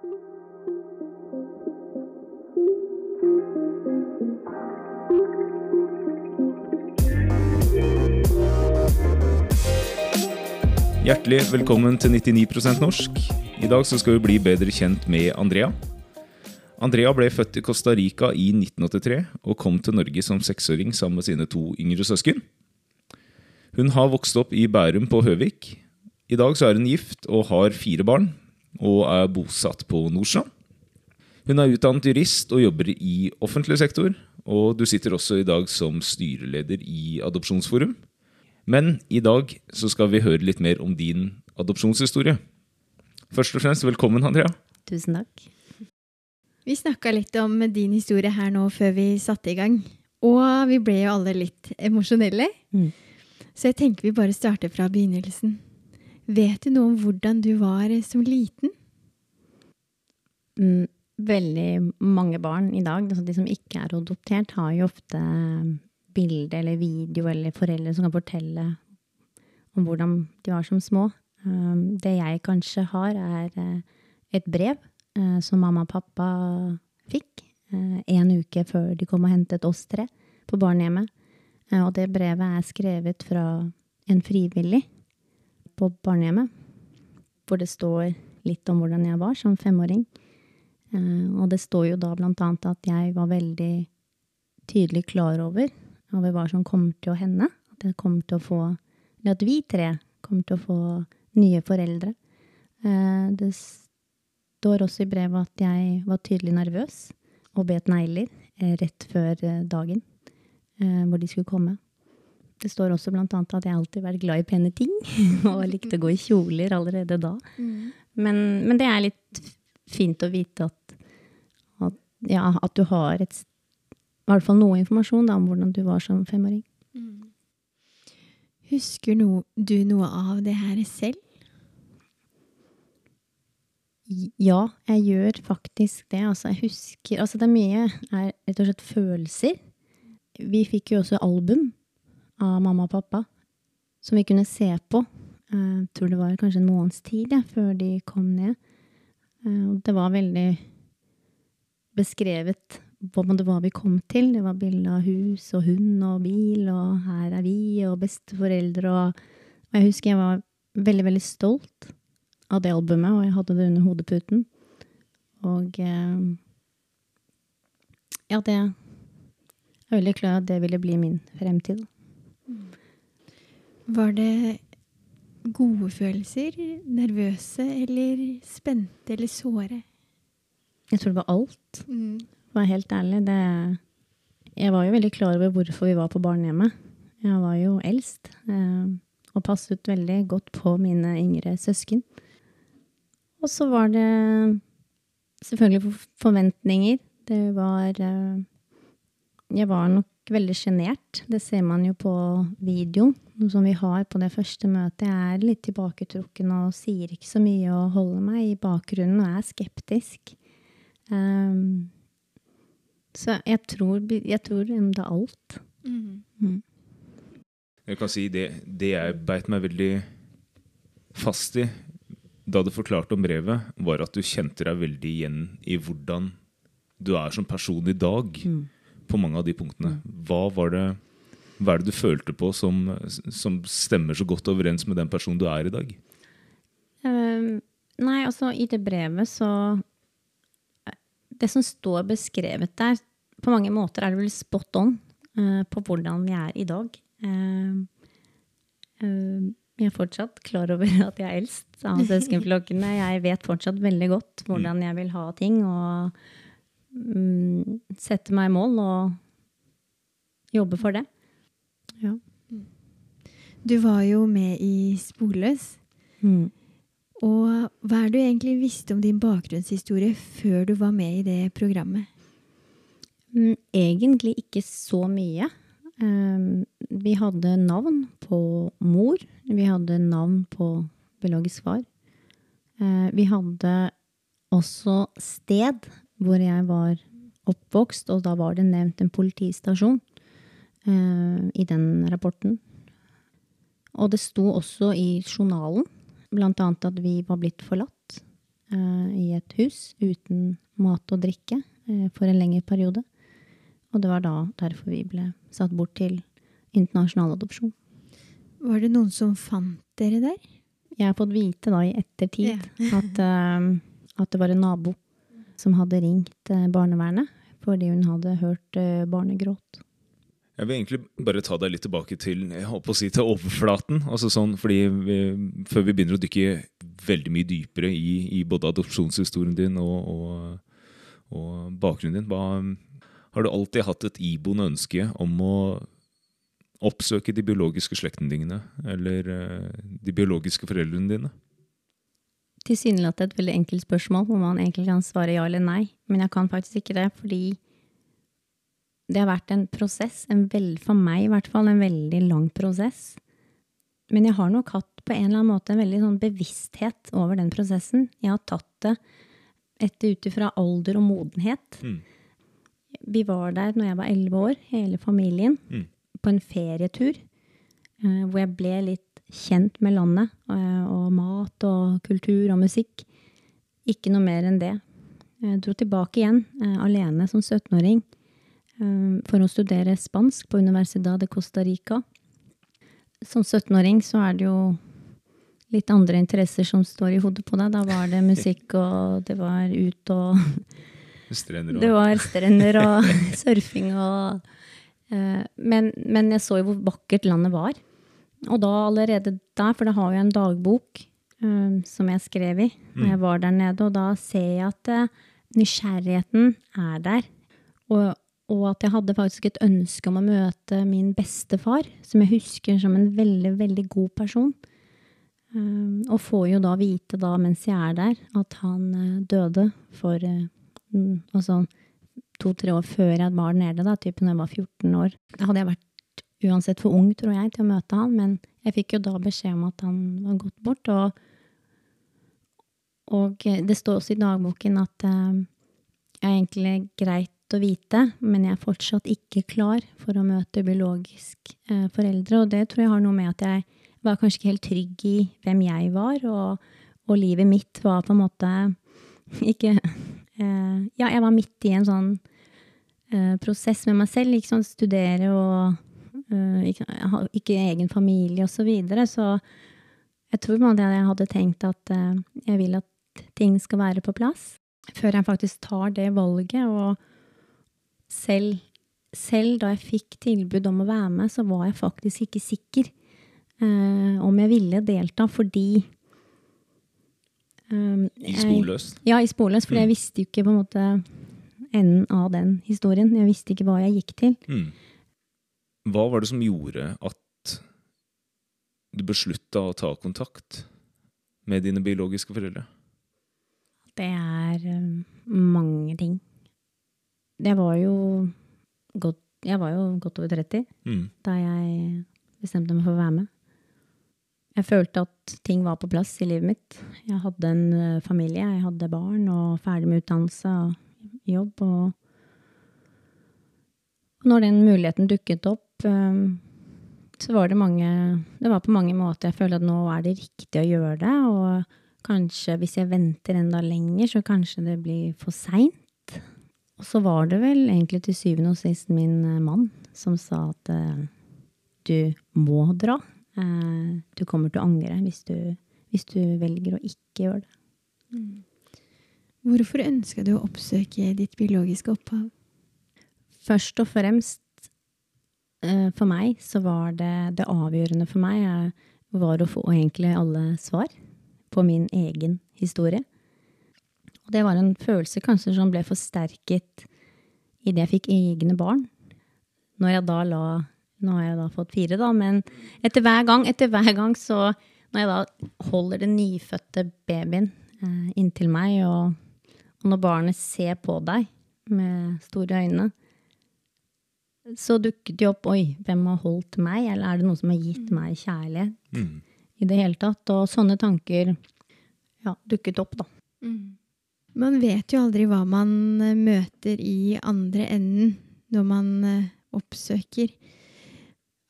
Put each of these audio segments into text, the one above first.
Hjertelig velkommen til 99% norsk. I dag så skal vi bli bedre kjent med Andrea. Andrea ble født i Costa Rica i 1983 og kom til Norge som seksåring sammen med sine to yngre søsken. Hun har vokst opp i Bærum på Høvik. I dag så er hun gift og har fire barn, og er bosatt på Nordstrand. Hun er utdannet jurist og jobber i offentlig sektor, og du sitter også i dag som styreleder i Adopsjonsforum. Men i dag så skal vi høre litt mer om din adopsjonshistorie. Først og fremst velkommen, Andrea. Tusen takk. Vi snakka litt om din historie her nå før vi satte i gang. Og vi ble jo alle litt emosjonelle. Mm. Så jeg tenker vi bare starter fra begynnelsen. Vet du noe om hvordan du var som liten? Mm, veldig mange barn i dag, altså de som ikke er adoptert, har jo ofte bilde eller video eller foreldre som kan fortelle om hvordan de var som små. Um, det jeg kanskje har, er eh, et brev eh, som mamma og pappa fikk eh, en uke før de kom og hentet oss tre på barnehjemmet. Og det brevet er skrevet fra en frivillig på barnehjemmet, hvor det står litt om hvordan jeg var som femåring. Og det står jo da blant annet at jeg var veldig tydelig klar over over hva som kommer til å hende. At jeg kommer til å få Eller at vi tre kommer til å få nye foreldre. Det står også i brevet at jeg var tydelig nervøs og bet negler rett før dagen hvor de skulle komme. Det står også annet at jeg alltid har vært glad i pene ting, og likte å gå i kjoler allerede da. Mm. Men, men, det er litt fint å vite at, at, ja, at du har et i hvert fall noe informasjon da, om hvordan du var som femåring. Mm. Husker no, du noe av det her selv? Ja, jeg gjør faktisk det. Altså, jeg husker Altså, det er mye er rett og slett følelser. Vi fikk jo også album av mamma og pappa som vi kunne se på. Jeg tror det var kanskje en måneds tid ja, før de kom ned. Det var veldig beskrevet på en måte hva vi kom til. Det var bilde av hus og hund og bil, og her er vi, og besteforeldre og jeg husker jeg var veldig, veldig stolt av det albumet, og jeg hadde det under hodeputen. Og eh, Ja, det Jeg er veldig klar at det ville bli min fremtid. Var det gode følelser? Nervøse eller spente eller såre? Jeg tror det var alt. Mm. For helt ærlig, det Jeg var jo veldig klar over hvorfor vi var på barnehjemmet. Jeg var jo eldst eh, og passet veldig godt på mine yngre søsken. Og så var det selvfølgelig forventninger. Det var eh, Jeg var nok veldig sjenert. Det ser man jo på videoen som vi har på det første møtet. Jeg er litt tilbaketrukken og sier ikke så mye og holder meg i bakgrunnen og er skeptisk. Um, så jeg tror, jeg tror det er alt. Mm. Mm. Jeg kan si det, det jeg beit meg veldig fast i da du forklarte om brevet, var at du kjente deg veldig igjen i hvordan du er som person i dag. Mm. På mange av de punktene. Hva var det, hva er det du følte på som, som stemmer så godt overens med den personen du er i dag? Um, nei, altså i det brevet så det som står beskrevet der, på mange måter er det vel spot on uh, på hvordan vi er i dag. Uh, uh, jeg er fortsatt klar over at jeg er eldst av søskenflokkene. Jeg vet fortsatt veldig godt hvordan jeg vil ha ting, og sette meg mål og jobbe for det. Ja. Du var jo med i Sporløs. Mm. Og hva er det du egentlig visste om din bakgrunnshistorie før du var med i det programmet? Mm, egentlig ikke så mye. Um, vi hadde navn på mor. Vi hadde navn på biologisk far. Uh, vi hadde også sted hvor jeg var oppvokst, og da var det nevnt en politistasjon eh, i den rapporten. Og det sto også i journalen blant annet at vi var blitt forlatt eh, i et hus uten mat og drikke eh, for en lengre periode. Og det var da derfor vi ble satt bort til internasjonal adopsjon. Var det noen som fant dere der? Jeg har fått vite da i ettertid at, eh, at det var en nabo som hadde ringt eh, barnevernet fordi hun hadde hørt eh, barnegråt. Jeg vil egentlig bare ta deg litt tilbake til si, til overflaten. altså sånn, vi, Før vi begynner å dykke veldig mye dypere i, i både adopsjonshistorien din og, og, og bakgrunnen din, hva, har du alltid hatt et iboende ønske om å oppsøke de biologiske slektningene eller eh, de biologiske foreldrene dine? Tilsynelatende et veldig enkelt spørsmål hvor man egentlig kan svare ja eller nei. Men jeg kan faktisk ikke det, fordi det har vært en prosess, en vel, for meg i hvert fall, en veldig lang prosess. Men jeg har nok hatt på en eller annen måte en veldig sånn bevissthet over den prosessen. Jeg har tatt det etter ut ifra alder og modenhet. Mm. Vi var der når jeg var elleve år, hele familien, Mm. på en ferietur. eh, Hvor jeg ble litt kjent med landet eh, og mat og kultur og musikk. Ikke noe mer enn det. Jeg dro tilbake igjen, eh, alene som 17-åring, eh, for å studere spansk på Universidad de Costa Rica. Som 17-åring så er det jo litt andre interesser som står i hodet på deg. Da var det musikk, og det var ut og Strender og det var strender og surfing og men, men jeg så jo hvor vakkert landet var. Og da allerede der, for det har jo en dagbok um, som jeg skrev i når jeg var der nede, og da ser jeg at uh, nysgjerrigheten er der. Og, og at jeg hadde faktisk et ønske om å møte min bestefar, som jeg husker som en veldig, veldig god person. Um, og får jo da vite da, mens jeg er der, at han uh, døde for mm, altså to-tre år før jeg var nede, da, typ når jeg var 14 år. Da hadde jeg vært uansett for ung, tror jeg, til å møte han, men jeg fikk jo da beskjed om at han var gått bort, og, og eh, det står også i dagboken at eh, jeg er egentlig greit å vite, men jeg er fortsatt ikke klar for å møte biologisk uh, foreldre, og det tror jeg har noe med at jeg var kanskje ikke helt trygg i hvem jeg var, og, og livet mitt var på en måte ikke uh, Ja, jeg var midt i en sånn prosess med meg selv, Liksom studere og ikke, jeg har ikke egen familie og så videre, så jeg tror man jeg hadde tenkt at eh, jeg vil at ting skal være på plass før jeg faktisk tar det valget, og selv, selv da jeg fikk tilbud om å være med, så var jeg faktisk ikke sikker eh, om jeg ville delta, fordi eh, i sporløs? ja, i sporløs, for Mm. jeg visste jo ikke på en måte enden av den historien. Jeg visste ikke hva jeg gikk til. Mm. Hva var det som gjorde at du beslutta å ta kontakt med dine biologiske foreldre? Det er um, mange ting. Jeg var jo godt, var jo godt over 30 Mm. da jeg bestemte meg for å være med. Jeg følte at ting var på plass i livet mitt. Jeg hadde en eh, familie, jeg hadde barn og ferdig med utdannelse og jobb. Og når den muligheten dukket opp, eh, så var det mange Det var på mange måter jeg føler at nå er det riktig å gjøre det. Og kanskje hvis jeg venter enda lenger, så kanskje det blir for seint. Og så var det vel egentlig til syvende og sist min eh, mann som sa at eh, du må dra. Eh, du kommer til å angre hvis du, hvis du velger å ikke gjøre det. Hvorfor ønska du å oppsøke ditt biologiske opphav? Først og fremst for meg så var det det avgjørende for meg eh, var å få egentlig alle svar på min egen historie. Og det var en følelse kanskje som ble forsterket idet jeg fikk egne barn. Når jeg da la Nå har jeg da fått fire, da, men etter hver gang, etter hver gang så Når jeg da holder den nyfødte babyen eh, inntil meg, og, og når barnet ser på deg med store øyne, så dukket det opp Oi, hvem har holdt meg? Eller er det noen som har gitt meg kjærlighet Mm. i det hele tatt? Og sånne tanker ja, dukket opp, da. Man vet jo aldri hva man eh, møter i andre enden når man eh, oppsøker.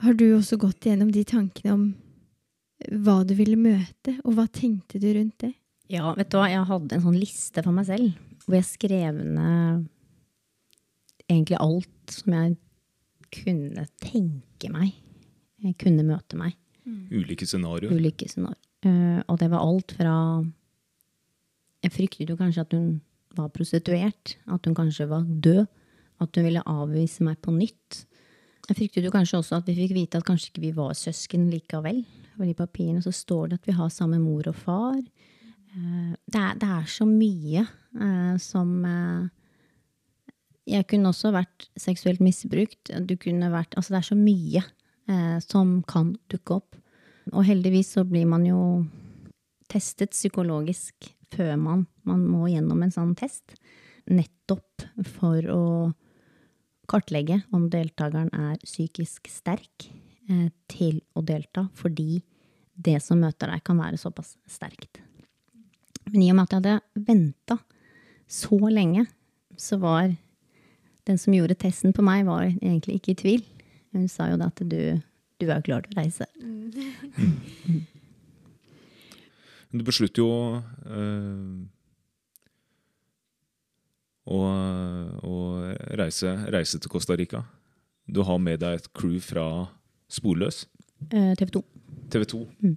Har du også gått gjennom de tankene om hva du ville møte, og hva tenkte du rundt det? Ja, vet du hva, jeg hadde en sånn liste for meg selv, hvor jeg skrev ned egentlig alt som jeg kunne tenke meg jeg kunne møte meg. Ulike scenarioer. Ulike scenarioer. Uh, og det var alt fra Jeg fryktet jo kanskje at hun var prostituert, at hun kanskje var død, at hun ville avvise meg på nytt. Jeg fryktet jo kanskje også at vi fikk vite at kanskje ikke vi var søsken likevel. For i papirene så står det at vi har samme mor og far. Uh, det er, det er så mye uh, som eh, Jeg kunne også vært seksuelt misbrukt. Du kunne vært Altså, det er så mye eh, som kan dukke opp. Og heldigvis så blir man jo testet psykologisk før man, man må gjennom en sånn test. Nettopp for å kartlegge om deltakeren er psykisk sterk eh, til å delta, fordi det som møter deg, kan være såpass sterkt. Men i og med at jeg hadde venta så lenge, så var den som gjorde testen på meg, var egentlig ikke i tvil. Hun sa jo da at du, du er klar til å reise. Du beslutter jo øh, å, å reise, reise til Costa Rica. Du har med deg et crew fra Sporløs, Eh, TV 2. TV 2. Mm.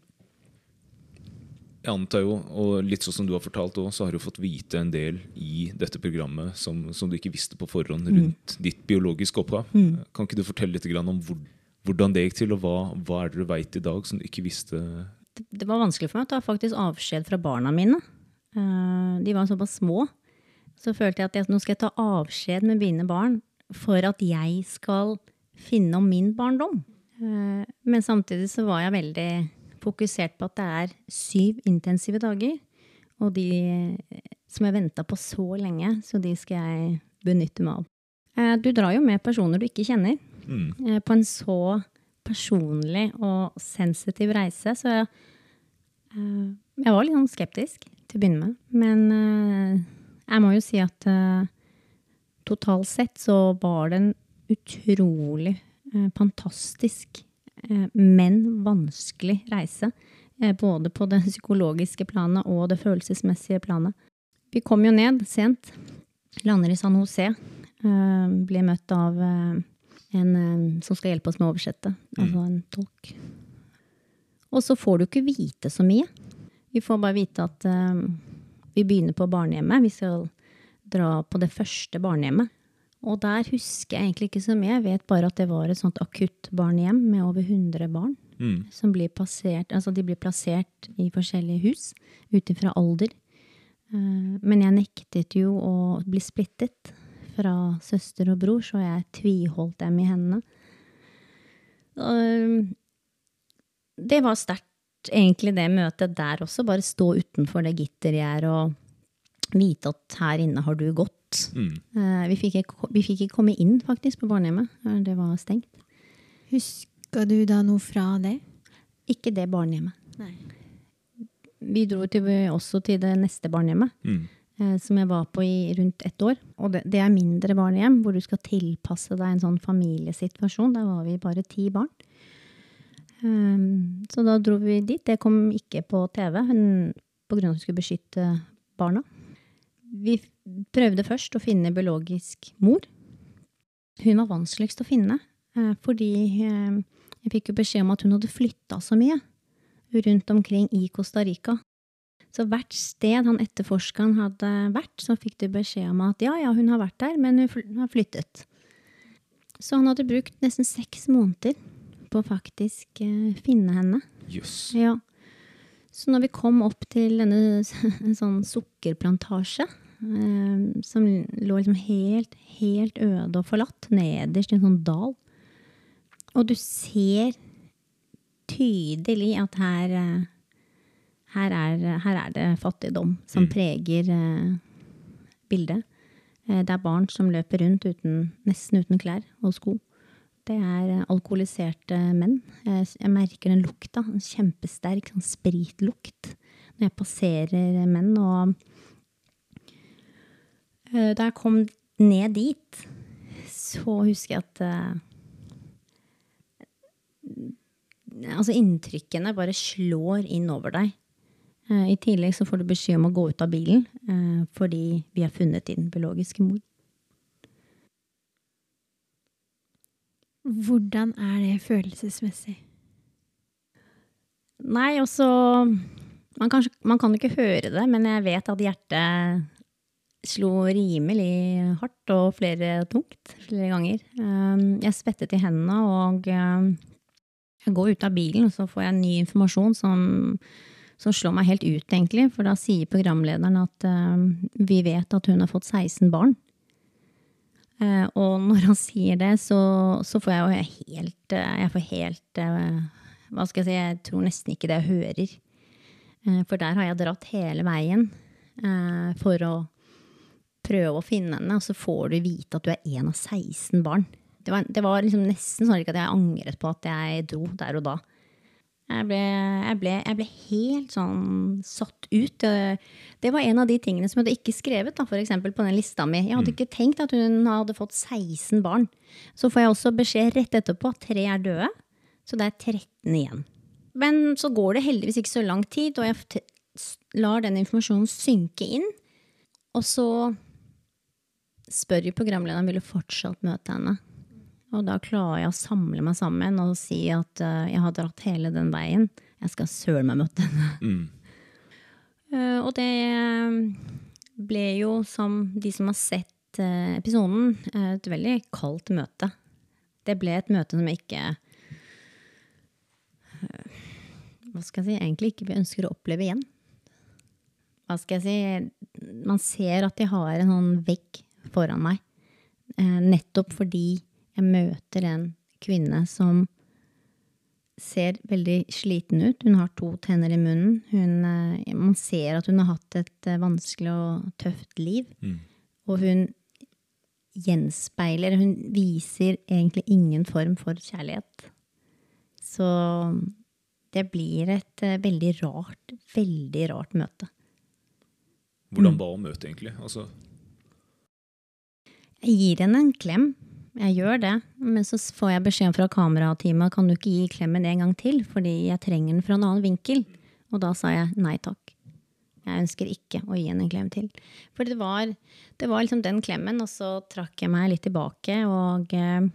Jeg antar jo, og litt sånn som du har fortalt òg, så har du fått vite en del i dette programmet som, som du ikke visste på forhånd rundt ditt biologiske opphav. Kan ikke du fortelle litt om hvor, hvordan det gikk til, og hva, hva er det du veit i dag som du ikke visste? det, det var vanskelig for meg å ta faktisk avskjed fra barna mine. Eh, de var såpass små. Så følte jeg at jeg, nå skal jeg ta avskjed med mine barn for at jeg skal finne om min barndom. Eh, men samtidig så var jeg veldig fokusert på at det er syv intensive dager. Og de eh, som jeg venta på så lenge, så de skal jeg benytte meg av. Eh, Du drar jo med personer du ikke kjenner Mm. eh, på en så personlig og sensitiv reise, så jeg, jeg var litt sånn skeptisk til å begynne med. Men jeg må jo si at totalt sett så var det en utrolig fantastisk, men vanskelig reise. Eh, både på det psykologiske planet og det følelsesmessige planet. Vi kom jo ned sent, lander i San José, Blir møtt av eh, en eh, som skal hjelpe oss med å oversette, altså en tolk. Og så får du ikke vite så mye. Vi får bare vite at eh, vi begynner på barnehjemmet. Vi skal dra på det første barnehjemmet. Og der husker jeg egentlig ikke så mye. Jeg vet bare at det var et sånt akuttbarnehjem med over 100 barn. Mm. Som blir plassert, altså de blir plassert i forskjellige hus ut ifra alder. Eh, Men jeg nektet jo å bli splittet fra søster og bror, så jeg tviholdt dem i hendene. Det var sterkt, egentlig, det møtet der også. Bare stå utenfor det gittergjerdet og vite at her inne har du gått. Mm. Eh, Vi fikk ikke, vi fikk ikke komme inn, faktisk, på barnehjemmet. Eh, Det var stengt. Husker du da noe fra det? Ikke det barnehjemmet. Nei. Vi dro til, også til det neste barnehjemmet, Mm. eh, som jeg var på i rundt ett år. Og det, det er mindre barnehjem, hvor du skal tilpasse deg en sånn familiesituasjon. Der var vi bare ti barn. Um, så da dro vi dit. Det kom ikke på TV, grunn at vi skulle beskytte barna. Vi prøvde først å finne biologisk mor. Hun var vanskeligst å finne, eh, fordi eh, jeg fikk jo beskjed om at hun hadde flytta så mye rundt omkring i Costa Rica. Så hvert sted han etterforskeren hadde vært, så fikk du beskjed om at ja, ja, hun har vært der, men hun har flyttet. Så han hadde brukt nesten seks måneder på å faktisk eh, finne henne. Yes. Ja. Så når vi kom opp til denne sånn sukkerplantasje, som lå liksom helt, helt øde og forlatt, nederst i en sånn dal, og du ser tydelig at her, eh, her, er, her er det fattigdom som preger eh, bildet. Eh, Det er barn som løper rundt uten, nesten uten klær og sko. Det er alkoholiserte menn. Jeg, merker den lukta. En kjempesterk sånn spritlukt når jeg passerer menn. Og da jeg kom ned dit, så husker jeg at eh, Altså, inntrykkene bare slår inn over deg. Eh, I tillegg så får du beskjed om å gå ut av bilen eh, fordi vi har funnet din biologiske mor. Hvordan er det følelsesmessig? Nei, også man kanskje, man kan ikke høre det, men jeg vet at hjertet slo rimelig hardt og flere tungt flere ganger. Um, jeg svettet i hendene, og um, jeg går ut av bilen, og så får jeg ny informasjon som, som slår meg helt ut, egentlig. For da sier programlederen at um, vi vet at hun har fått 16 barn. Uh, og når han sier det, så, så får jeg jo helt Jeg får helt Hva skal jeg si, jeg tror nesten ikke det jeg hører. For der har jeg dratt hele veien for å prøve å finne henne, og så får du vite at du er en av 16 barn. Det var, det var liksom nesten sånn at jeg angret på at jeg dro der og da. Jeg ble, jeg, ble, jeg ble, helt sånn satt ut. Det var en av de tingene som jeg hadde ikke skrevet da, for på den lista mi. Jeg hadde mm. ikke tenkt at hun hadde fått 16 barn. Så får jeg også beskjed rett etterpå at tre er døde, så det er 13 igjen. Men så går det heldigvis ikke så lang tid, og jeg lar den informasjonen synke inn. Og så spør jo programlederen vil du fortsatt møte henne. Og da klarer jeg å samle meg sammen og si at uh, jeg har dratt hele den veien. Jeg skal søren meg møte henne. Mm. Uh, og det ble jo, som de som har sett uh, episoden, et veldig kaldt møte. Det ble et møte som jeg ikke hva skal jeg si, egentlig ikke ønsker å oppleve igjen. Hva skal jeg si Man ser at de har en sånn vegg foran meg. Eh, nettopp fordi jeg møter en kvinne som ser veldig sliten ut. Hun har to tenner i munnen. Hun, eh, man ser at hun har hatt et eh, vanskelig og tøft liv. Mm. Og hun gjenspeiler Hun viser egentlig ingen form for kjærlighet. Så det blir et veldig rart, veldig rart møte. Hvordan var møtet, egentlig? Altså, jeg gir henne en klem. Jeg gjør det. Men så får jeg beskjed fra kamerateamet kan du ikke gi klemmen en gang til, fordi jeg trenger den fra en annen vinkel. Og da sa jeg nei takk. Jeg ønsker ikke å gi henne en klem til. For det var, det var liksom den klemmen, og så trakk jeg meg litt tilbake, og eh,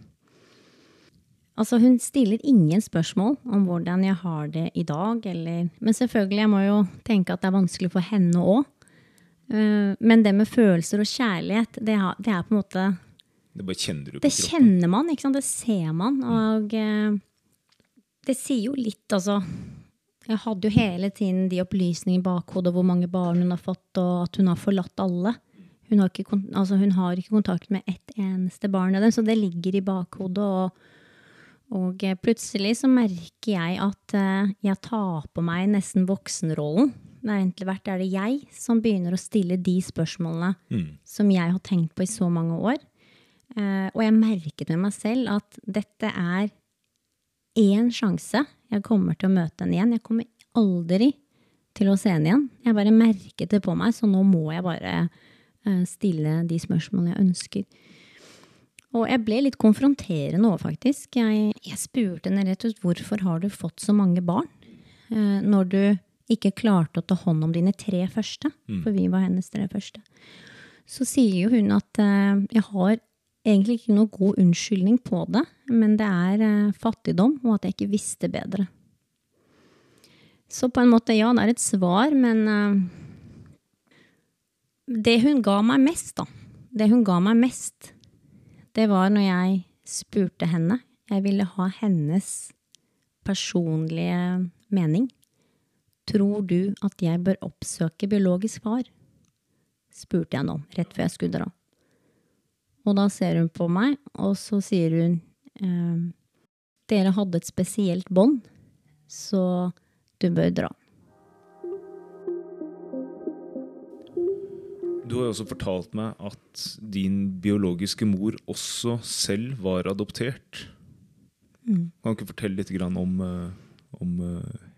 Altså, hun stiller ingen spørsmål om hvordan jeg har det i dag, eller Men selvfølgelig, jeg må jo tenke at det er vanskelig for henne òg. Eh, men det med følelser og kjærlighet, det er, det på en måte Det bare kjenner du på Det kroppen. kjenner man, ikke sant? Det ser man. Og mm. det sier jo litt, altså. Jeg hadde jo hele tiden de opplysningene i bakhodet hvor mange barn hun har fått, og at hun har forlatt alle. Hun har ikke, altså hun har ikke kontakt med ett eneste barn av dem, så det ligger i bakhodet. Og, og plutselig så merker jeg at eh, jeg tar på meg nesten voksenrollen det har egentlig vært er det jeg som begynner å stille de spørsmålene mm. som jeg har tenkt på i så mange år. Uh, og jeg merket med meg selv at dette er én sjanse. Jeg kommer til å møte henne igjen. Jeg kommer aldri til å se henne igjen. Jeg bare merket det på meg, så nå må jeg bare uh, stille de spørsmålene jeg ønsker. Og jeg ble litt konfronterende òg, faktisk. Jeg, jeg, spurte henne rett og slett hvorfor har du fått så mange barn? Uh, når du ikke klarte å ta hånd om dine tre første, mm. for vi var hennes tre første, så sier jo hun at uh, jeg har egentlig ikke noe god unnskyldning på det, men det er uh, fattigdom, og at jeg ikke visste bedre. Så på en måte, ja, det er et svar, men uh, det hun ga meg mest, da, det hun ga meg mest, det var når jeg spurte henne. Jeg ville ha hennes personlige mening. Tror du at jeg bør oppsøke biologisk far? spurte jeg nå, rett før jeg skulle dra. Og da ser hun på meg, og så sier hun eh, Dere hadde et spesielt bånd, så du bør dra. Du har jo også fortalt meg at din biologiske mor også selv var adoptert. Mm. Kan du ikke fortelle litt om, eh, om eh,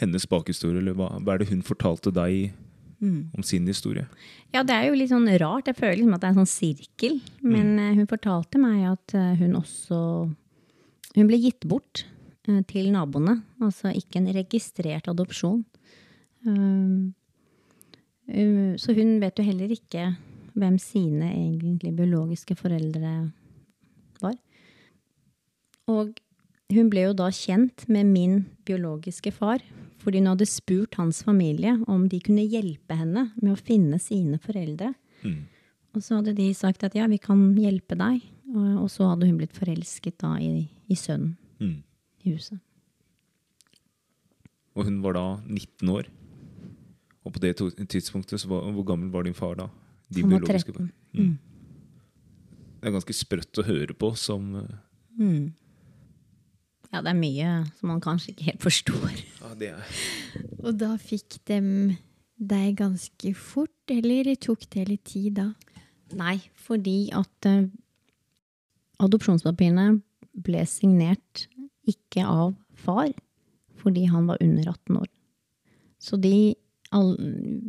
hennes bakhistorie, eller hva, hva, er det hun fortalte deg mm. om sin historie? Ja, det er jo litt sånn rart. Jeg føler liksom at det er en sånn sirkel. Men mm. hun fortalte meg at eh, hun også Hun ble gitt bort uh, til naboene. Altså ikke en registrert adopsjon. Um, um, så hun vet jo heller ikke hvem sine egentlig biologiske foreldre var. Og hun ble jo da kjent med min biologiske far, fordi hun hadde spurt hans familie om de kunne hjelpe henne med å finne sine foreldre. Mm. Og så hadde de sagt at ja, vi kan hjelpe deg. Og, så hadde hun blitt forelsket da i, i sønnen Mm. i huset. Og hun var da 19 år. Og på det tidspunktet, så var, hvor gammel var din far da? De Han var biologiske 13. far. Mm. Det er ganske sprøtt å høre på som eh, Mm. Ja, det er mye som man kanskje ikke helt forstår. Ja, det er Og da fikk dem deg ganske fort, eller tok det litt tid da? Nei, fordi at uh, adopsjonspapirene ble signert ikke av far, fordi han var under 18 år. Så de all,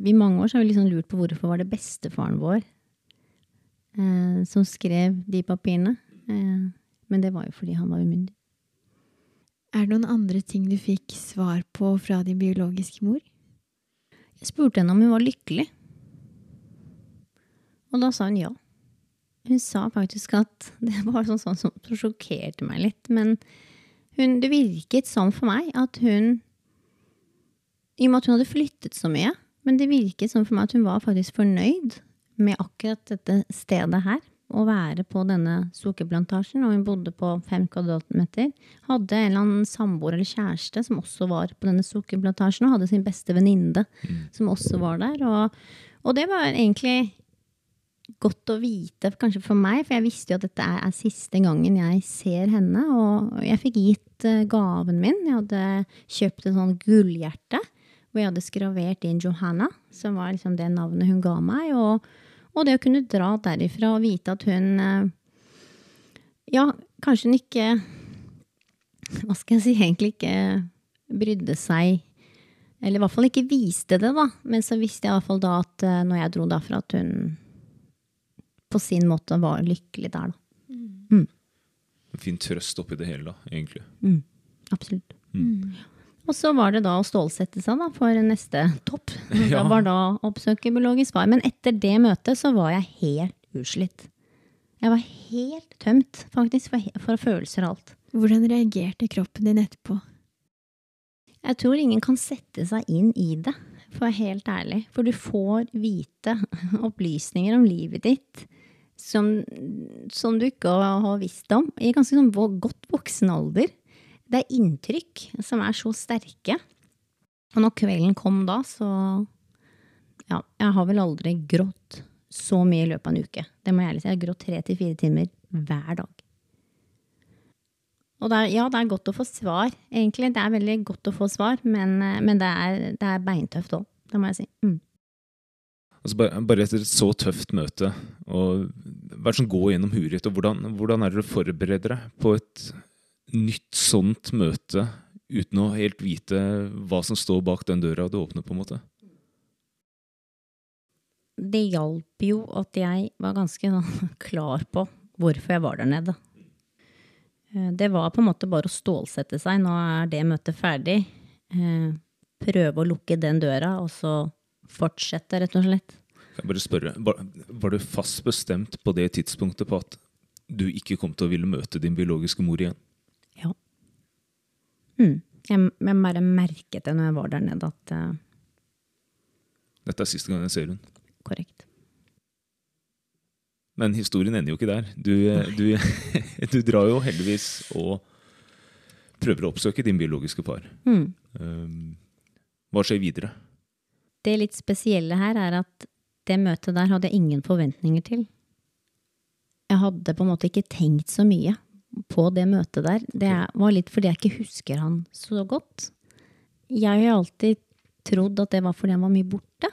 I mange år så har vi liksom lurt på hvorfor var det bestefaren vår eh, som skrev de papirene. Eh, men det var jo fordi han var umyndig. Er det noen andre ting du fikk svar på fra din biologiske mor? Jeg spurte henne om hun var lykkelig. Og da sa hun ja. Hun sa faktisk at Det var sånn, sånn som sjokkerte meg litt. Men hun, det virket sånn for meg at hun I og med at hun hadde flyttet så mye, men det virket sånn for meg at hun var faktisk fornøyd med akkurat dette stedet her. Å være på denne sukkerplantasjen, og hun bodde på fem kvadratmeter. Hadde en eller annen samboer eller kjæreste som også var på denne sukkerplantasjen, og hadde sin beste venninne som også var der. Og, og det var egentlig godt å vite, kanskje for meg, for jeg visste jo at dette er, er siste gangen jeg ser henne. Og jeg fikk gitt eh, gaven min. Jeg hadde kjøpt et sånn gullhjerte hvor jeg hadde skravert inn Johanna, som var liksom det navnet hun ga meg. Og, og det å kunne dra derifra og vite at hun eh, Ja, kanskje hun ikke Hva skal jeg si, egentlig ikke brydde seg Eller i hvert fall ikke viste det, da. Men så visste jeg i hvert fall da at eh, når jeg dro derfra, at hun på sin måte var lykkelig der, da. Mm. fin trøst oppi det hele, da, egentlig. Absolutt. Og så var det da å stålsette seg da, for neste topp. Ja. Det var da å oppsøke biologisk far. Men etter det møtet så var jeg helt utslitt. Jeg var helt tømt, faktisk, for, for følelser og alt. Hvordan reagerte kroppen din etterpå? Jeg tror ingen kan sette seg inn i det, for å være helt ærlig. For du får vite opplysninger om livet ditt som, som du ikke har har visst om i ganske sånn godt voksen alder. Det er inntrykk som er så sterke. Og når kvelden kom da, så Ja, jeg har vel aldri grått så mye i løpet av en uke. Det må jeg ærlig si. Jeg har grått tre til fire timer hver dag. Og det er, ja, det er godt å få svar, egentlig. Det er veldig godt å få svar, men, eh, men det, er, det er beintøft òg. Det må jeg si. Mm. Altså bare, bare etter et så tøft møte, og hva er det som går gjennom huet ditt, og hvordan, hvordan er det du forbereder deg på et nytt sånt møte uten å helt vite hva som står bak den døra du åpner, på en måte? Det hjalp jo at jeg var ganske sånn klar på hvorfor jeg var der nede. Eh, Det var på en måte bare å stålsette seg. Nå er det møtet ferdig. Eh, Prøve å lukke den døra, og så fortsette, rett og slett. Jeg bare spørre, var, var du fast bestemt på det tidspunktet på at du ikke kom til å ville møte din biologiske mor igjen? Mm. Jeg, jeg bare merket det når jeg var der nede, at uh, Dette er siste gang jeg ser hun. korrekt. Men historien ender jo ikke der. Du, du, du drar jo heldigvis og prøver å oppsøke din biologiske far. Mm. Um, hva skjer videre? Det litt spesielle her er at det møtet der hadde jeg ingen forventninger til. Jeg hadde på en måte ikke tenkt så mye på det møtet der. Det var litt fordi jeg ikke husker han så godt. Jeg har jo alltid trodd at det var fordi han var mye borte.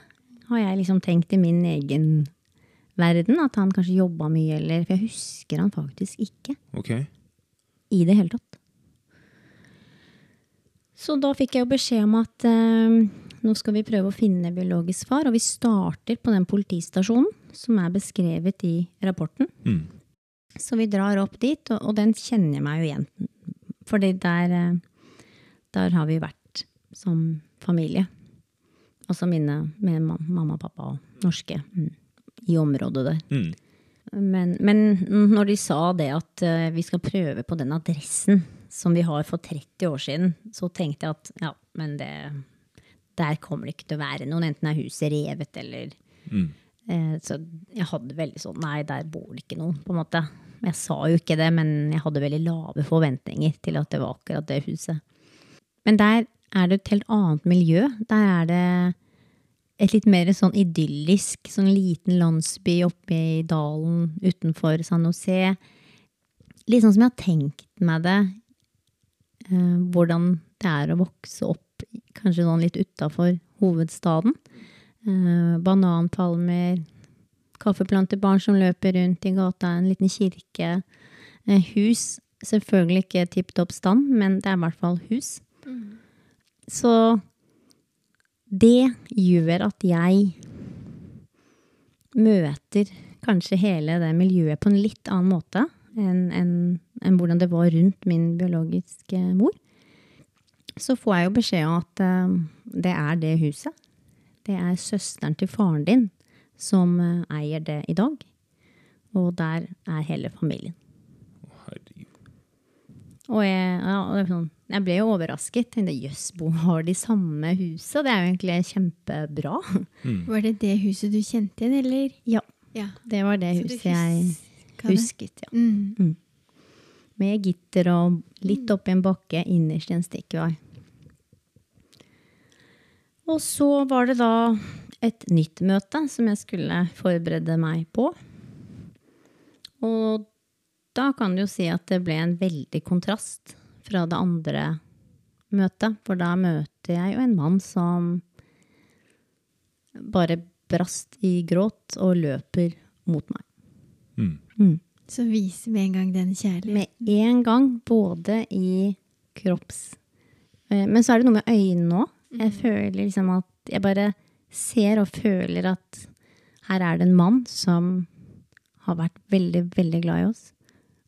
Har jeg liksom tenkt i min egen verden at han kanskje jobba mye, eller For jeg husker han faktisk ikke Ok, i det hele tatt. Så da fikk jeg jo beskjed om at eh, nå skal vi prøve å finne biologisk far, og vi starter på den politistasjonen som er beskrevet i rapporten. mm. Så vi drar opp dit, og, og den kjenner jeg meg jo igjen. Fordi der, eh, der har vi vært som familie. Altså mine med mamma og pappa og norske mm, i området der. Mm. Men, men når de sa det at eh, vi skal prøve på den adressen som vi har for 30 år siden, så tenkte jeg at ja, men det Der kommer det ikke til å være noen, enten er huset revet eller Mm. eh, Så jeg hadde veldig sånn Nei, der bor det ikke noen, på en måte. Jeg sa jo ikke det, men jeg hadde veldig lave forventninger til at det var akkurat det huset. Men der er det et helt annet miljø. Der er det et litt mer sånn idyllisk, sånn liten landsby oppe i dalen utenfor San José. Litt sånn som jeg har tenkt meg det, eh, hvordan det er å vokse opp kanskje sånn litt utafor hovedstaden. Eh, bananpalmer, kaffeplantebarn som løper rundt i gata, en liten kirke. Eh, hus, selvfølgelig ikke tipp topp stand, men det er i hvert fall hus. Så det gjør at jeg møter kanskje hele det miljøet på en litt annen måte enn enn- enn hvordan det var rundt min biologiske mor. Så får jeg jo beskjed om at eh, det er det huset. Det er søsteren til faren din som eh, eier det i dag. Og der er hele familien. Herregud. Og jeg, ja, sånn, jeg ble jo overrasket. Tenkte jøss, bo har de samme huset? Det er jo egentlig kjempebra. Var det det huset du kjente igjen, eller? Ja, Ja. det var det Så huset jeg husket. ja. Mm. Med gitter og litt oppi en bakke innerst i en stikkvei. Og så var det da et nytt møte som jeg skulle forberede meg på. Og da kan du jo si at det ble en veldig kontrast fra det andre møtet. For da møter jeg jo en mann som bare brast i gråt og løper mot meg. Mm. Mm. Så viser med en gang den kjærligheten. Med en gang, både i kropps... Eh, Men så er det noe med øynene òg. Jeg føler liksom at Jeg bare ser og føler at her er det en mann som har vært veldig, veldig glad i oss.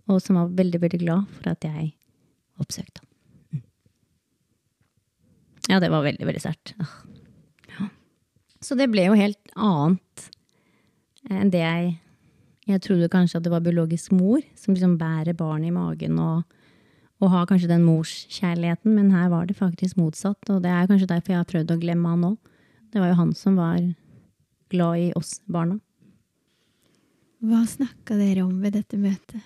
Og som var veldig, veldig glad for at jeg oppsøkte ham. Mm. Ja, det var veldig, veldig sterkt. Ah. Så det ble jo helt annet enn det jeg jeg trodde kanskje at det var biologisk mor som liksom bærer barnet i magen og, og har kanskje den morskjærligheten, men her var det faktisk motsatt. Og det er kanskje derfor jeg har prøvd å glemme han òg. Det var jo han som var glad i oss barna. Hva snakka dere om ved dette møtet?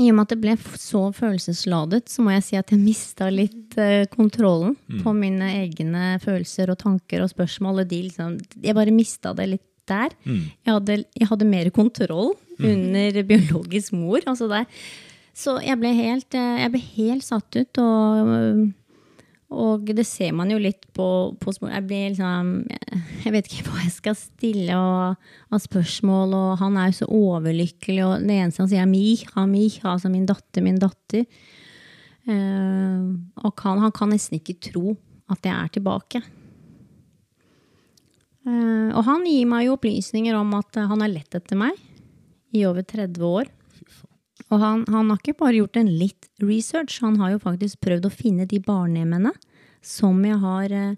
I og med at det ble så følelsesladet, så må jeg si at jeg mista litt kontrollen kontrollen på mine egne følelser og tanker og spørsmål. Og de liksom, jeg bare mista det litt der. Mm. Jeg hadde, jeg hadde mer kontroll under biologisk mor. Altså der. Så jeg ble helt, eh, jeg ble helt satt ut. Og, og det ser man jo litt på, på Jeg liksom Jeg vet ikke hva jeg skal stille og, av spørsmål, og han er jo så overlykkelig, og det eneste han sier, er Miha, 'mi', altså min datter, min datter. Uh, og kan, han kan nesten ikke tro at jeg er tilbake. Uh, og han gir meg jo opplysninger om at han har lett etter meg i over 30 år. Og han, han har ikke bare gjort en litt research, han har jo faktisk prøvd å finne de barnehjemmene som jeg har eh,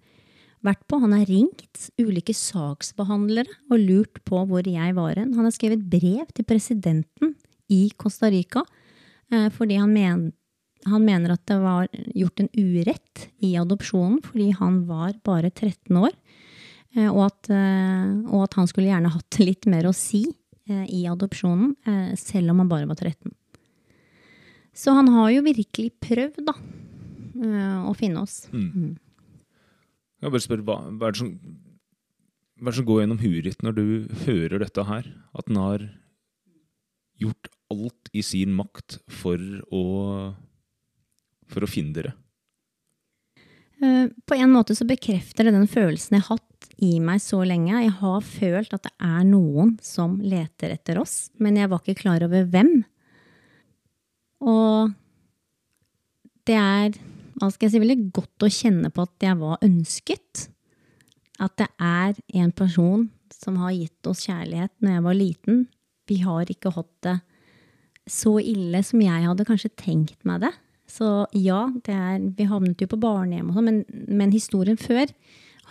vært på. Han har ringt ulike saksbehandlere og lurt på hvor jeg var hen. Han har skrevet brev til presidenten i Costa Rica eh, fordi han, men, han mener at det var gjort en urett i adopsjonen fordi han var bare 13 år. Eh, Og at, og at han skulle gjerne hatt litt mer å si i adopsjonen, selv om han bare var 13. Så han har jo virkelig prøvd, da, eh, å finne oss. Mm. Jeg bare spør, hva, hva, er det som, hva er det som går gjennom huet ditt når du hører dette her? At han har gjort alt i sin makt for å, for å finne dere? Eh, På en måte så bekrefter det den følelsen jeg har hatt i meg så lenge. Jeg har følt at det er noen som leter etter oss, men jeg var ikke klar over hvem. Og det er hva skal jeg si, veldig godt å kjenne på at jeg var ønsket. At det er en person som har gitt oss kjærlighet når jeg var liten. Vi har ikke hatt det så ille som jeg hadde kanskje tenkt meg det. Så ja, det er, vi havnet jo på barnehjem og sånn, men, men historien før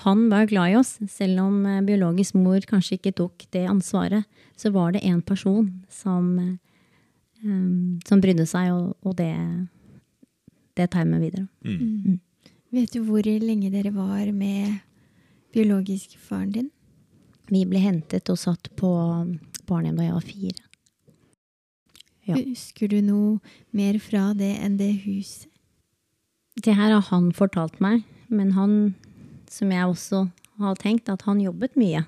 Han var glad i oss, selv om eh, biologisk mor kanskje ikke tok det ansvaret. Så var det en person som, eh, um, som brydde seg, og, og det, det tar jeg med videre. Mm. Vet du hvor lenge dere var med biologisk faren din? Vi ble hentet og satt på barnehjem da jeg var fire. Ja. Husker du noe mer fra det enn det huset? Det her har han fortalt meg, men han, som jeg også har tenkt, at han jobbet mye.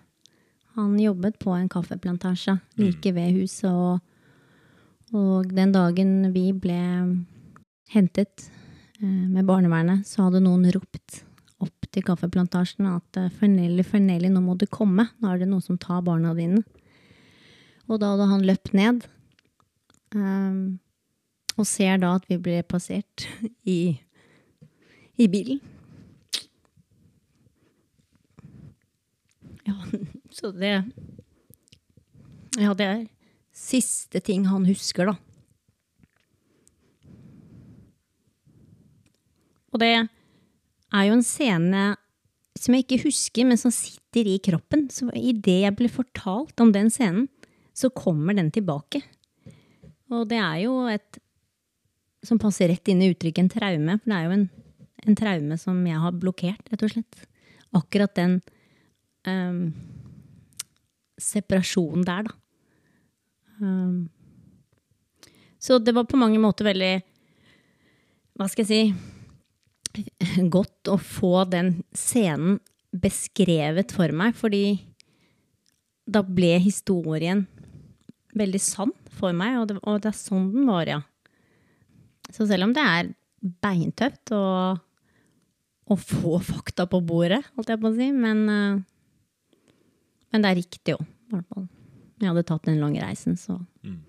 Han jobbet på en kaffeplantasje like ved huset, og, og den dagen vi ble hentet eh, med barnevernet, så hadde noen ropt opp til kaffeplantasjen at eh, Fernelli, Fernelli, nå må du komme, nå er det noen som tar barna dine. Og da hadde han løpt ned, Um, og ser da at vi ble passert i, i bilen. Ja, så det Ja, det er siste ting han husker, da. Og det er jo en scene som jeg ikke husker, men som sitter i kroppen. Så idet jeg ble fortalt om den scenen, så kommer den tilbake. Og det er jo et som passer rett inn i uttrykket en traume. For det er jo en, en traume som jeg har blokkert, rett og slett. Akkurat den um, separasjonen der, da. Um, så det var på mange måter veldig Hva skal jeg si Godt å få den scenen beskrevet for meg, fordi da ble historien veldig sann for meg, og det, og det, er sånn den var, ja. Så selv om det er beintøft å, å få fakta på bordet, holdt jeg på å si, men, uh, men det er riktig òg, i hvert fall. Jeg hadde tatt den lange reisen, så Mm.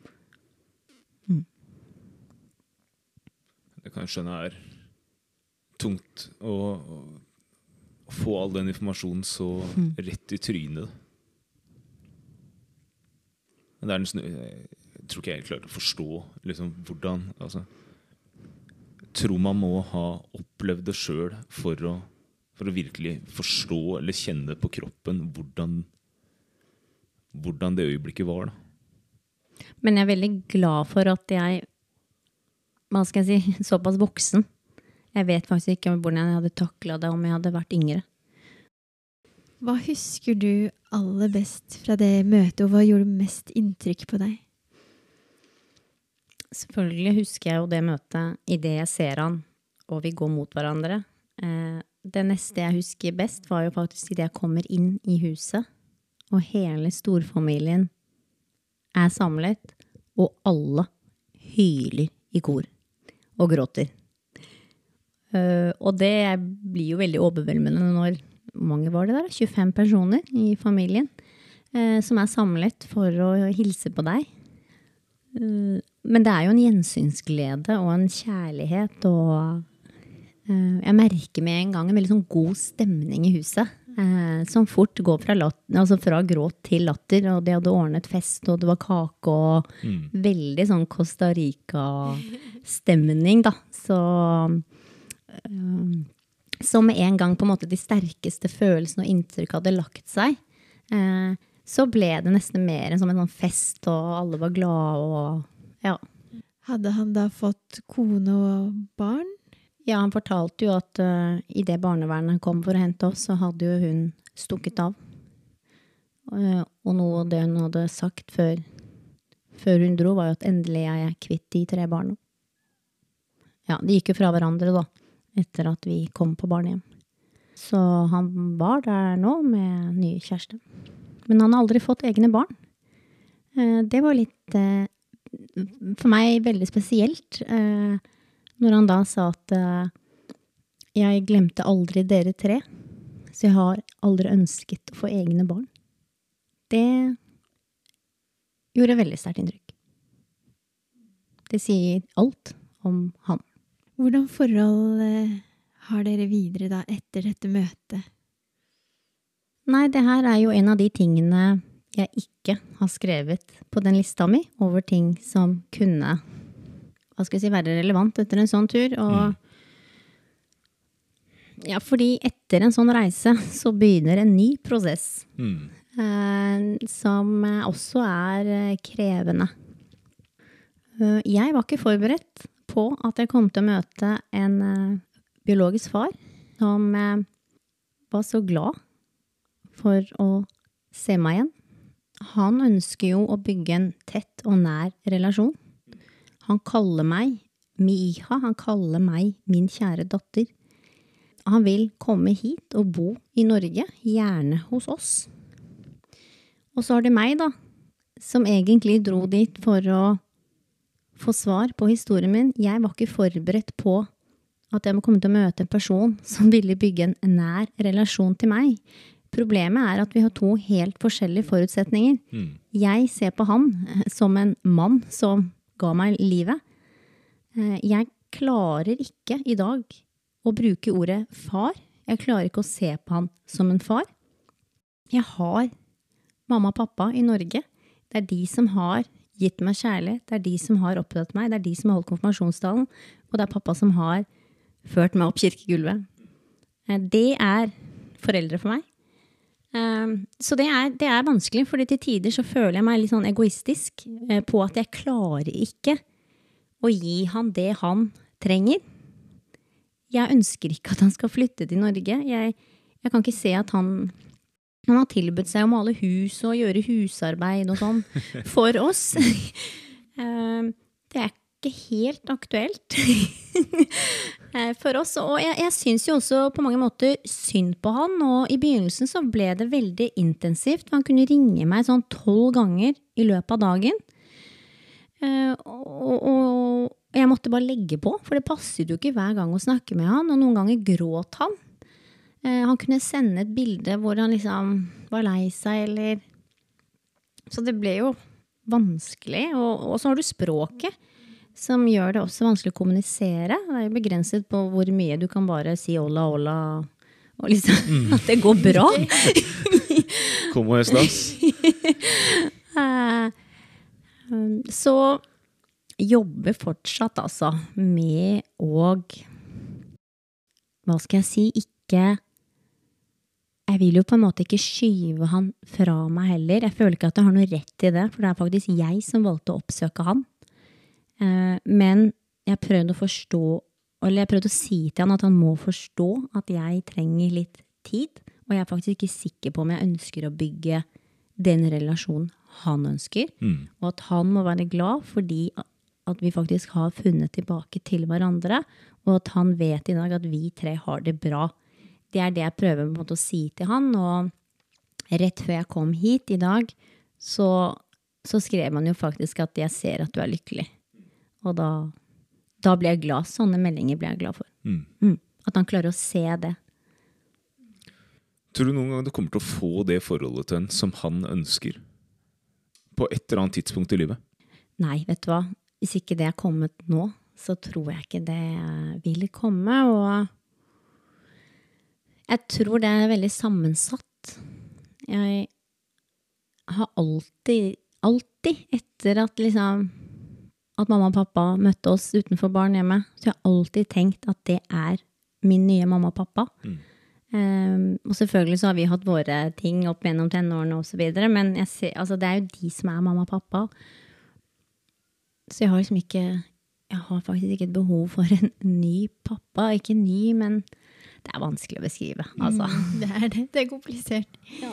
Mm. Det kan jeg skjønne er tungt å, å, få all den informasjonen så Mm. rett i trynet. Men det er nesten, jeg tror ikke jeg helt klarte å forstå liksom, hvordan altså, Tror man må ha opplevd det sjøl for, for å virkelig forstå eller kjenne på kroppen hvordan, hvordan det øyeblikket var. Da. Men jeg er veldig glad for at jeg hva skal jeg si, såpass voksen. Jeg vet faktisk ikke hvordan jeg hadde takla det om jeg hadde vært yngre. Hva husker du aller best fra det møtet, og hva gjorde mest inntrykk på deg? Selvfølgelig husker jeg jo det møtet idet jeg ser han og vi går mot hverandre. Eh, det neste jeg husker best, var jo faktisk idet jeg kommer inn i huset, og hele storfamilien er samlet, og alle hyler i kor og gråter. Eh, og det blir jo veldig overveldende når mange var det der? 25 personer i familien eh, som er samlet for å hilse på deg. Eh, Men det er jo en gjensynsglede og en kjærlighet og Jeg merker med en gang en veldig sånn god stemning i huset. Eh, Som fort går fra, lat altså fra gråt til latter, og de hadde ordnet fest, og det var kake og Mm. veldig sånn Costa Rica-stemning, da. Så eh, Så med en gang på en måte de sterkeste følelsene og inntrykk hadde lagt seg, eh, så ble det nesten mer som en sånn fest, og alle var glade og ja. Hadde han da fått kone og barn? Ja, han fortalte jo at uh, idet barnevernet kom for å hente oss, så hadde jo hun stukket av. Uh, og noe av det hun hadde sagt før, før hun dro, var jo at endelig er jeg kvitt de tre barna. Ja, de gikk jo fra hverandre, da, etter at vi kom på barnehjem. Så han var der nå med ny kjæreste. Men han har aldri fått egne barn. Uh, det var litt uh, for meg veldig spesielt. Eh, når han da sa at eh, jeg glemte aldri dere tre, så jeg har aldri ønsket å få egne barn. Det gjorde veldig sterkt inntrykk. Det sier alt om han. Hvordan forhold eh, har dere videre da etter dette møtet? Nei, det her er jo en av de tingene jeg ikke har skrevet på den lista mi over ting som kunne hva skal jeg si, være relevant etter en sånn tur. Og ja, fordi etter en sånn reise så begynner en ny prosess. Mm. eh, som også er eh, krevende. Eh, jeg var ikke forberedt på at jeg kom til å møte en eh, biologisk far som var så glad for å se meg igjen. Han ønsker jo å bygge en tett og nær relasjon. Han kaller meg Miha, han kaller meg min kjære datter. Han vil komme hit og bo i Norge, gjerne hos oss. Og så har det meg, da, som egentlig dro dit for å få svar på historien min. Jeg var ikke forberedt på at jeg må komme til å møte en person som ville bygge en nær relasjon til meg. Problemet er at vi har to helt forskjellige forutsetninger. Mm. Jeg ser på han eh, som en mann som ga meg livet. Eh, Jeg klarer ikke i dag å bruke ordet far. Jeg klarer ikke å se på han som en far. Jeg har mamma og pappa i Norge. Det er de som har gitt meg kjærlighet. Det er de som har oppdratt meg. Det er de som har holdt konfirmasjonstalen. Og det er pappa som har ført meg opp kirkegulvet. Eh, Det er foreldre for meg. Eh, Så det er, det er vanskelig, for til tider så føler jeg meg litt sånn egoistisk eh, på at jeg klarer ikke å gi han det han trenger. Jeg ønsker ikke at han skal flytte til Norge. Jeg, jeg kan ikke se at han han har tilbudt seg å male hus og gjøre husarbeid og sånn for oss. Eh, Det er ikke helt aktuelt for oss. Og jeg, jeg syns jo også på mange måter synd på han. Og i begynnelsen så ble det veldig intensivt. Han kunne ringe meg sånn tolv ganger i løpet av dagen. Eh, Og, og jeg måtte bare legge på, for det passet jo ikke hver gang å snakke med han. Og noen ganger gråt han. Eh, Han kunne sende et bilde hvor han liksom var lei seg, eller Så det ble jo vanskelig. Og, og så har du språket, som gjør det også vanskelig å kommunisere. Det er jo begrenset på hvor mye du kan bare si olla, olla, og liksom at det går bra. Como estas? Eh, um, Så jobber fortsatt altså med å Hva skal jeg si? Ikke Jeg vil jo på en måte ikke skyve han fra meg heller. Jeg føler ikke at jeg har noe rett til det, for det er faktisk jeg som valgte å oppsøke han. Eh, Men jeg prøvde å forstå, eller jeg prøvde å si til han at han må forstå at jeg trenger litt tid. Og jeg er faktisk ikke sikker på om jeg ønsker å bygge den relasjonen han ønsker. Mm. Og at han må være glad fordi at vi faktisk har funnet tilbake til hverandre. Og at han vet i dag at vi tre har det bra. Det er det jeg prøver måte å si til han. Og rett før jeg kom hit i dag, så, så skrev han jo faktisk at 'jeg ser at du er lykkelig'. Og da, da blir jeg glad. Sånne meldinger blir jeg glad for. Mm. Mm. At han klarer å se det. Tror du noen gang du kommer til å få det forholdet til en som han ønsker? På et eller annet tidspunkt i livet? Nei, vet du hva. Hvis ikke det er kommet nå, så tror jeg ikke det vil komme. Og jeg tror det er veldig sammensatt. Jeg har alltid, alltid etter at liksom at mamma og pappa møtte oss utenfor barnehjemmet, så jeg har alltid tenkt at det er min nye mamma og pappa. Mm. Um, og selvfølgelig så har vi hatt våre ting opp gjennom tenårene osv., men jeg ser, altså, det er jo de som er mamma og pappa. Så jeg har liksom ikke Jeg har faktisk ikke et behov for en ny pappa. Ikke ny, men det er vanskelig å beskrive. Altså. Mm, det er det. Det er komplisert. Ja.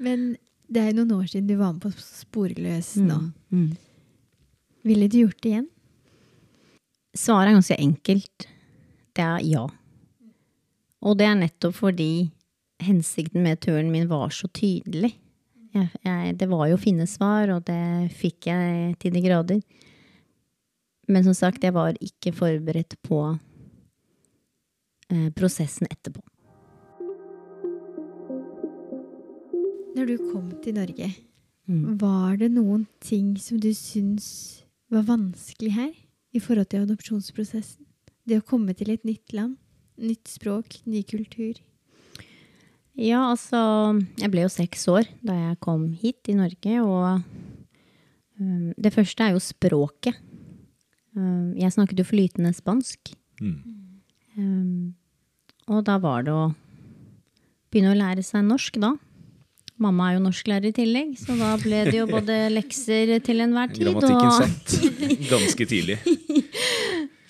Men det er jo noen år siden du var med på Sporløs nå. Mm. Ville du gjort det igjen? Svaret er ganske enkelt. Det er ja. Og det er nettopp fordi hensikten med turen min var så tydelig. Jeg, jeg, det var jo å finne svar, og det fikk jeg til de grader. Men som sagt, jeg var ikke forberedt på eh, prosessen etterpå. Når du kom til Norge, Mm. var det noen ting som du syns var vanskelig her i forhold til adopsjonsprosessen? Det å komme til et nytt land, nytt språk, ny kultur. Ja, altså Jeg ble jo seks år da jeg kom hit i Norge, og um, det første er jo språket. Um, jeg snakket jo flytende spansk. Mm. Um, og da var det å begynne å lære seg norsk, da. Mamma er jo norsklærer i tillegg, så da ble det jo både lekser til enhver tid Grammatikken og satt ganske tidlig.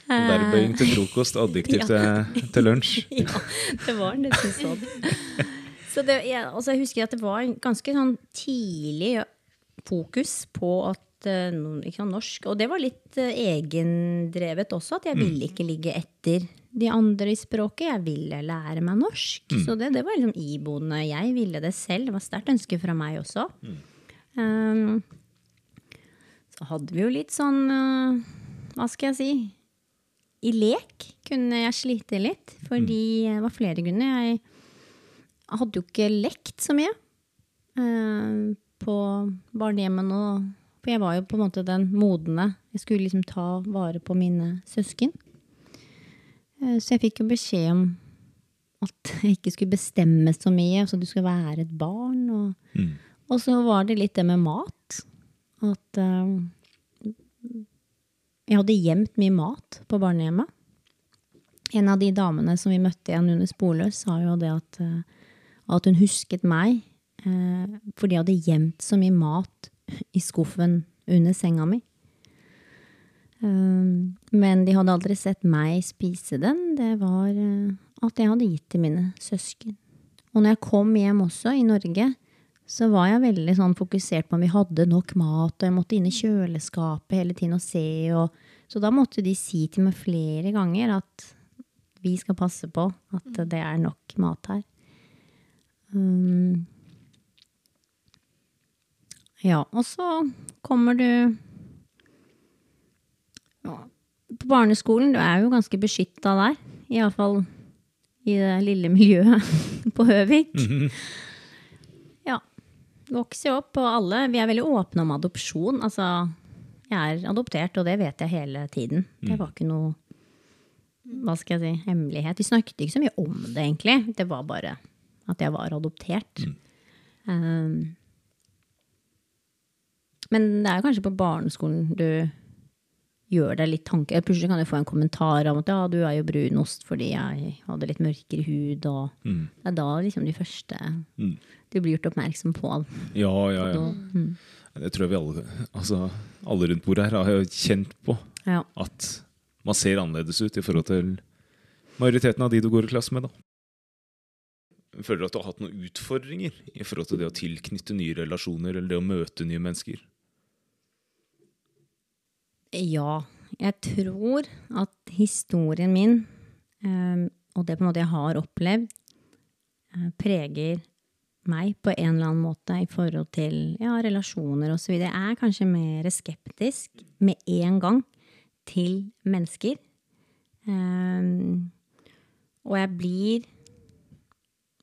Verbøying til frokost, adjektiv til, til lunsj. Ja, det var nesten sånn. Så det, jeg, altså jeg husker at det var en ganske sånn tidlig fokus på at eh, ikke sant, norsk Og det var litt eh, egendrevet også, at jeg ville ikke ligge etter de andre i språket. Jeg ville lære meg norsk. Så det, det var liksom iboende. Jeg ville det selv. Det var sterkt ønske fra meg også. Um, så hadde vi jo litt sånn uh, Hva skal jeg si? I lek kunne jeg slite litt, fordi det var flere grunner. Jeg hadde jo ikke lekt så mye uh, på barnehjemmet. For jeg var jo på en måte den modne. Jeg skulle liksom ta vare på mine søsken. Eh, så jeg fikk jo beskjed om at jeg ikke skulle bestemme så mye, Altså du skulle være et barn. Og, Mm. og så var det litt det med mat. At uh, jeg hadde gjemt mye mat på barnehjemmet. En av de damene som vi møtte igjen under Sporløs, sa jo det at, eh, at hun husket meg Uh, fordi jeg hadde gjemt så mye mat i skuffen under senga mi. Um, men de hadde aldri sett meg spise den. Det var eh, at jeg hadde gitt til mine søsken. Og når jeg kom hjem også, i Norge, så var jeg veldig sånn fokusert på om vi hadde nok mat, og jeg måtte inn i kjøleskapet hele tiden og se. Og, så da måtte de si til meg flere ganger at vi skal passe på at det er nok mat her. Um, ja, og så kommer du ja, på barneskolen. Du er jo ganske beskytta der. Iallfall i det lille miljøet på Høvik. Ja. Vokser jo opp, og alle Vi er veldig åpne om adopsjon. Altså, jeg er adoptert, og det vet jeg hele tiden. Det var ikke noe hva skal jeg si, hemmelighet. Vi snakket ikke så mye om det, egentlig. Det var bare at jeg var adoptert. Um, men det er kanskje på barneskolen du gjør deg litt tanker. Plutselig kan du få en kommentar om at ja, du er jo brunost fordi jeg hadde litt mørkere hud. Og Mm. det er da liksom de første Mm. du blir gjort oppmerksom på. Ja, ja, ja. Mm. Det tror jeg vi alle, altså, alle rundt bordet her har jo kjent på. Ja. At man ser annerledes ut i forhold til majoriteten av de du går i klasse med. da. Føler du at du har hatt noen utfordringer i forhold til det å tilknytte nye relasjoner eller det å møte nye mennesker? Ja, jeg tror at historien min, eh, og det på en måte jeg har opplevd, eh, preger meg på en eller annen måte i forhold til ja, relasjoner osv. Jeg er kanskje mer skeptisk med en gang til mennesker. Um, og jeg blir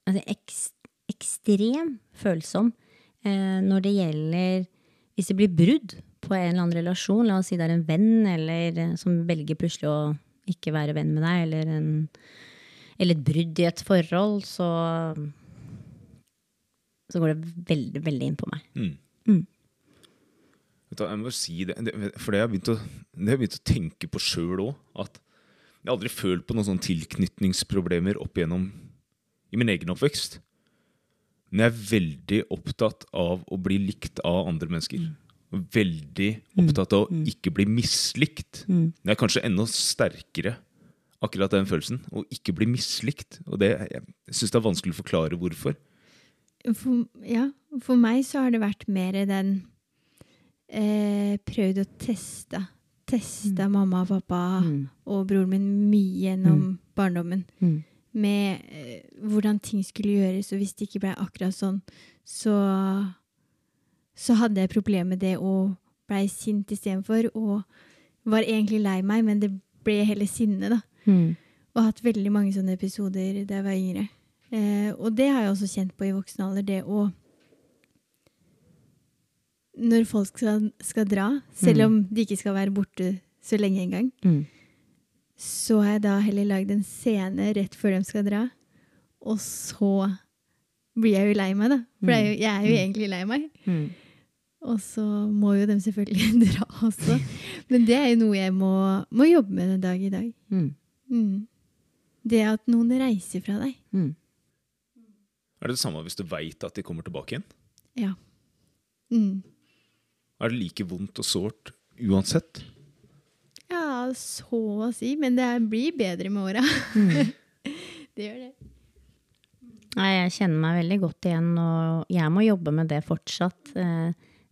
altså, ekst, ekstrem følsom uh, når det gjelder Hvis det blir brudd på en eller annen relasjon, la oss si det er en venn eller, eh, som velger plutselig å ikke være venn med deg, eller, en, eller et brudd i et forhold, så så går det veldig, veldig inn på meg. Mm. Mm. Du, jeg må si det, det for det har jeg begynt å, jeg begynt å tenke på sjøl òg. At jeg har aldri følt på noen sånne tilknytningsproblemer opp igjennom i min egen oppvekst. Men jeg er veldig opptatt av å bli likt av andre mennesker. Og veldig opptatt av å ikke bli mislikt. Det er kanskje enda sterkere, akkurat den følelsen. Å ikke bli mislikt. Og det, jeg syns det er vanskelig å forklare hvorfor. For, ja, for meg så har det vært mer den eh, Prøvd å teste. Teste mamma og pappa Mm. og broren min mye gjennom barndommen. Mm. Med eh, hvordan ting skulle gjøres, og hvis det ikke ble akkurat sånn, så så hadde jeg problemer med det og blei sint istedenfor. Og var egentlig lei meg, men det ble heller sinne, da. Mm. Og hatt veldig mange sånne episoder da jeg var yngre. Eh, og det har jeg også kjent på i voksen alder, det å Når folk skal, skal dra, selv Mm. om de ikke skal være borte så lenge engang, Mm. så har jeg da heller lagd en scene rett før de skal dra. Og så blir jeg jo lei meg, da. For det er jeg er jo egentlig lei meg. Mm. Og så må jo de selvfølgelig dra også. Men det er jo noe jeg må, må jobbe med den dag i dag. Mm. Mm. Det at noen reiser fra deg. Mm. Er det det samme hvis du veit at de kommer tilbake igjen? Ja. Mm. Er det like vondt og sårt uansett? Ja, så å si. Men det blir bedre med åra. det gjør det. Nei, jeg kjenner meg veldig godt igjen, og jeg må jobbe med det fortsatt. Eh,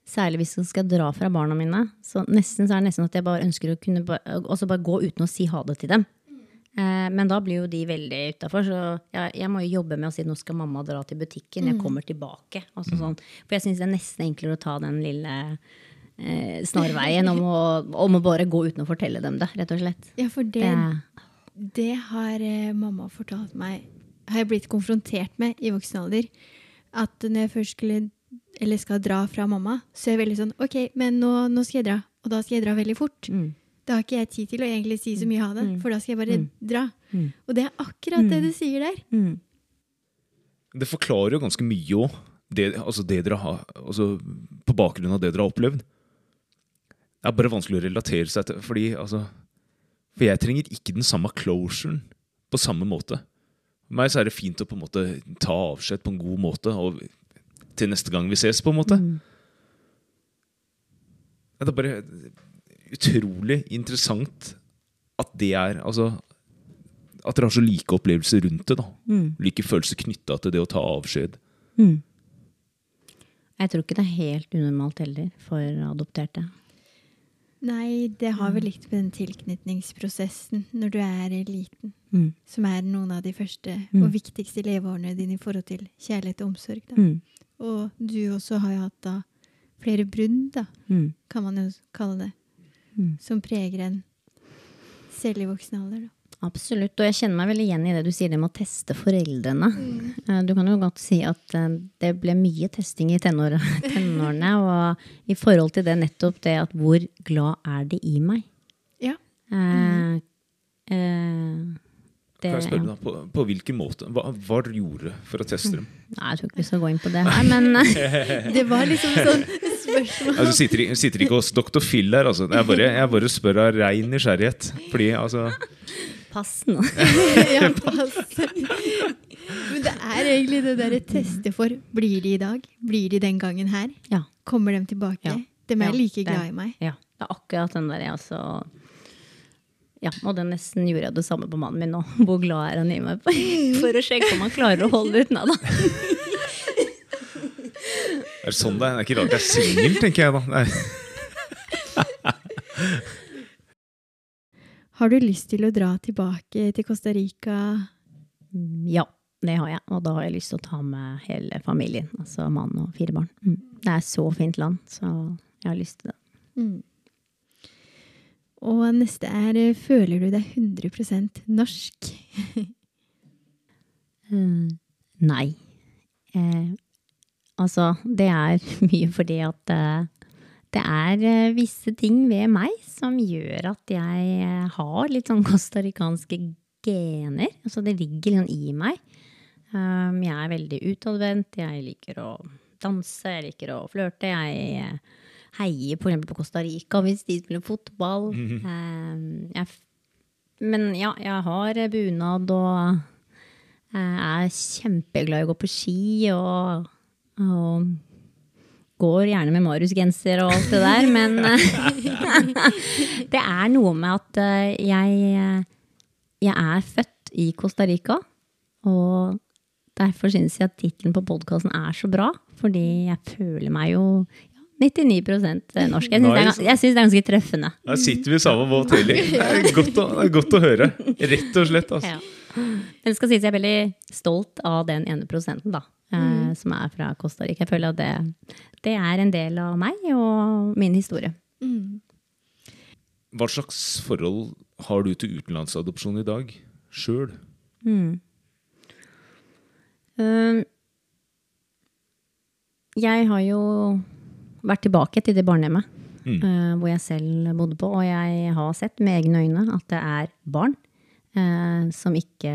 særlig hvis jeg skal dra fra barna mine. Så nesten så er det nesten at jeg bare ønsker å kunne bare, bare gå uten å si ha det til dem. Eh, men da blir jo de veldig utafor, så jeg, jeg må jo jobbe med å si nå skal mamma dra til butikken, jeg kommer tilbake. Altså sånn. For jeg syns det er nesten enklere å ta den lille eh, snarveien om å, om å bare gå uten å fortelle dem det, rett og slett. Ja, for det, Det, det har eh, mamma fortalt meg Har jeg blitt konfrontert med i voksen alder. At når jeg først skulle eller skal dra fra mamma, så er jeg veldig sånn OK, men nå, nå skal jeg dra. Og da skal jeg dra veldig fort. mm, Da har ikke jeg tid til å egentlig si så mye ha det, Mm. for da skal jeg bare Mm. dra. mm, Og det er akkurat det du sier der. Det forklarer jo ganske mye òg, altså det dere har, altså på bakgrunn av det dere har opplevd. Det er bare vanskelig å relatere seg til, fordi altså For jeg trenger ikke den samme closuren på samme måte. For meg så er det fint å på en måte ta avskjed på en god måte, og til neste gang vi ses, på en måte. Mm. Det er bare utrolig interessant at det er Altså At dere har så like opplevelser rundt det. da Mm. Like følelser knytta til det å ta avskjed. Mm. Jeg tror ikke det er helt unormalt heller for adopterte. Nei, det har vel litt med den tilknytningsprosessen når du er liten, Mm. som er noen av de første Mm. og viktigste leveårene dine i forhold til kjærlighet og omsorg. Da. Mm. Og du også har jo hatt da flere brudd, da, Mm. kan man jo kalle det, Mm. som preger en selv i voksen alder. Da. Absolutt. Og jeg kjenner meg veldig igjen i det du sier det med å teste foreldrene. Mm. Du kan jo godt si at eh, det ble mye testing i tenår, tenårene. Og i forhold til det nettopp det at hvor glad er de i meg? Ja. Eh, eh, det, Kan jeg spørre ja. deg, på, på hvilken måte? Hva, hva gjorde du for å teste dem? Nei, jeg tror ikke vi skal gå inn på det her, men eh, Det var liksom sånn spørsmål Altså, sitter, sitter ikke hos Dr. Phil her, altså. Jeg bare, jeg bare spør av rein nysgjerrighet. Fordi altså pass nå. ja, pass. Men det er egentlig det derre teste for Blir de i dag? Blir de den gangen her? Ja. Kommer de tilbake? Ja. De er Ja, like glad i meg. Ja, det er akkurat den der, altså. Ja, og det nesten gjorde jeg det samme på mannen min nå. Hvor glad er han i meg? For å sjekke om han klarer å holde ut. Nei da. Er det sånn det er? Det er ikke rart jeg er singel, tenker jeg da. Nei. Har du lyst til å dra tilbake til Costa Rica? Mm, Ja, det har jeg. Og da har jeg lyst til å ta med hele familien. Altså mann og fire barn. Mm. Det er så fint land, så jeg har lyst til det. Mm. Og neste er eh, Føler du deg 100% norsk? Mm, nei. Eh, altså, det er mye fordi at eh, det er eh, visse ting ved meg som gjør at jeg eh, har litt sånn costaricanske gener. Altså, det ligger sånn i meg. Um, jeg er veldig utadvendt, jeg liker å danse, jeg liker å flørte. Jeg eh, heier eksempel på Costa Rica hvis de spiller fotball. Um, jeg, men ja, jeg har bunad og jeg er kjempeglad i å gå på ski og, og går gjerne med Marius-genser og alt det der, men det er noe med at eh, jeg, jeg er født i Costa Rica, og derfor syns jeg at tittelen på podkasten er så bra, fordi jeg føler meg jo 99% norsk. Jeg syns det, er Nice. det er ganske treffende. Der sitter vi i samme båt hele. Det er godt å, er godt å høre. Rett og slett. Altså. Ja. Men skal sies jeg er veldig stolt av den ene prosenten da, eh, som er fra Costa Rica. Jeg føler at det, det er en del av meg og min historie. Mm. Hva slags forhold har du til utenlandsadopsjon i dag? Sjøl? Mm. Um, jeg har jo vært tilbake til det barnehjemmet Mm. eh, hvor jeg selv bodde på, og jeg har sett med egne øyne at det er barn eh, som ikke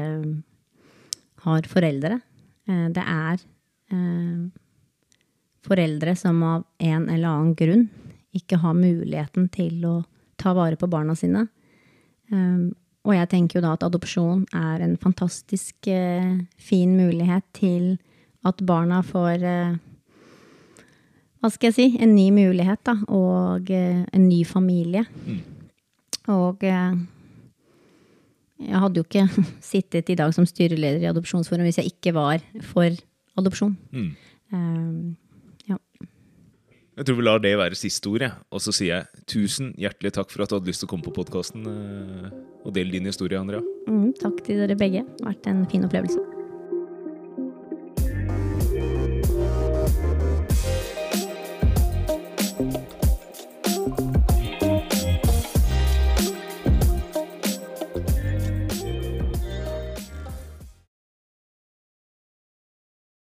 har foreldre. Eh, det er eh, foreldre som av en eller annen grunn ikke har muligheten til å ta vare på barna sine. Um, og jeg tenker jo da at adopsjon er en fantastisk fin mulighet til at barna får Hva skal jeg si? En ny mulighet, da. Og en ny familie. Mm. Og jeg hadde jo ikke sittet i dag som styreleder i Adopsjonsforum hvis jeg ikke var for adopsjon. Mm. Um, ja. Jeg tror vi lar det være siste ord. Og så sier jeg tusen hjertelig takk for at du hadde lyst til å komme på podkasten og dele din historie, Andrea. Mm, takk til dere begge. Det har vært en fin opplevelse.